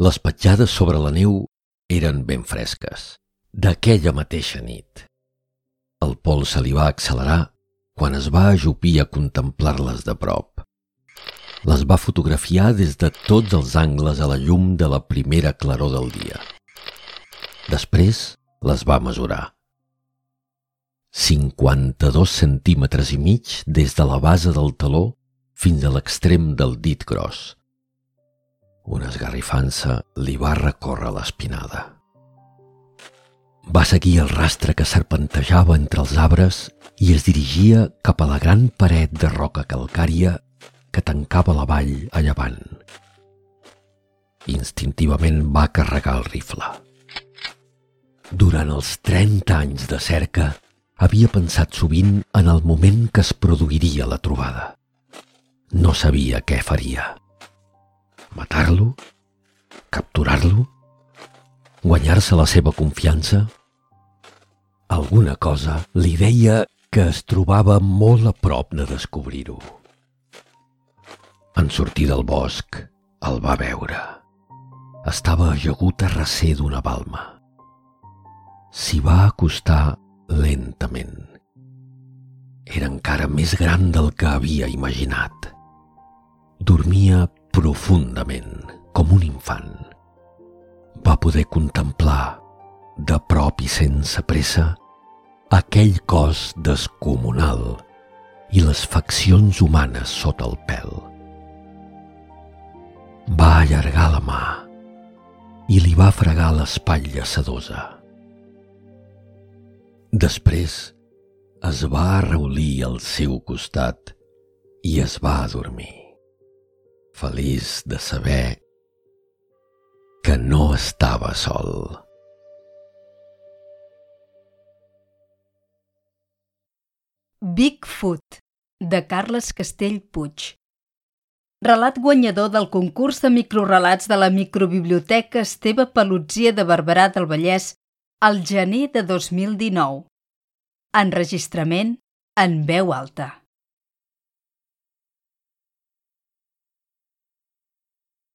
Les petjades sobre la neu eren ben fresques, d'aquella mateixa nit. El Pol se li va accelerar quan es va ajupir a contemplar-les de prop. Les va fotografiar des de tots els angles a la llum de la primera claror del dia. Després les va mesurar. 52 centímetres i mig des de la base del taló fins a l'extrem del dit gros. Una esgarrifança li va recórrer l'espinada. Va seguir el rastre que serpentejava entre els arbres i es dirigia cap a la gran paret de roca calcària que tancava la vall a llevant. Instintivament va carregar el rifle. Durant els 30 anys de cerca, havia pensat sovint en el moment que es produiria la trobada. No sabia què faria. Matar-lo? Capturar-lo? Guanyar-se la seva confiança? Alguna cosa li deia que es trobava molt a prop de descobrir-ho. En sortir del bosc, el va veure. Estava ajagut a recer d'una balma. S'hi va acostar lentament. Era encara més gran del que havia imaginat. Dormia profundament, com un infant. Va poder contemplar, de prop i sense pressa, aquell cos descomunal i les faccions humanes sota el pèl. Va allargar la mà i li va fregar l'espatlla sedosa. Després es va arreulir al seu costat i es va adormir feliç de saber que no estava sol. Bigfoot, de Carles Castell Puig. Relat guanyador del concurs de microrelats de la microbiblioteca Esteve Pelutzia de Barberà del Vallès al gener de 2019. Enregistrament en veu alta.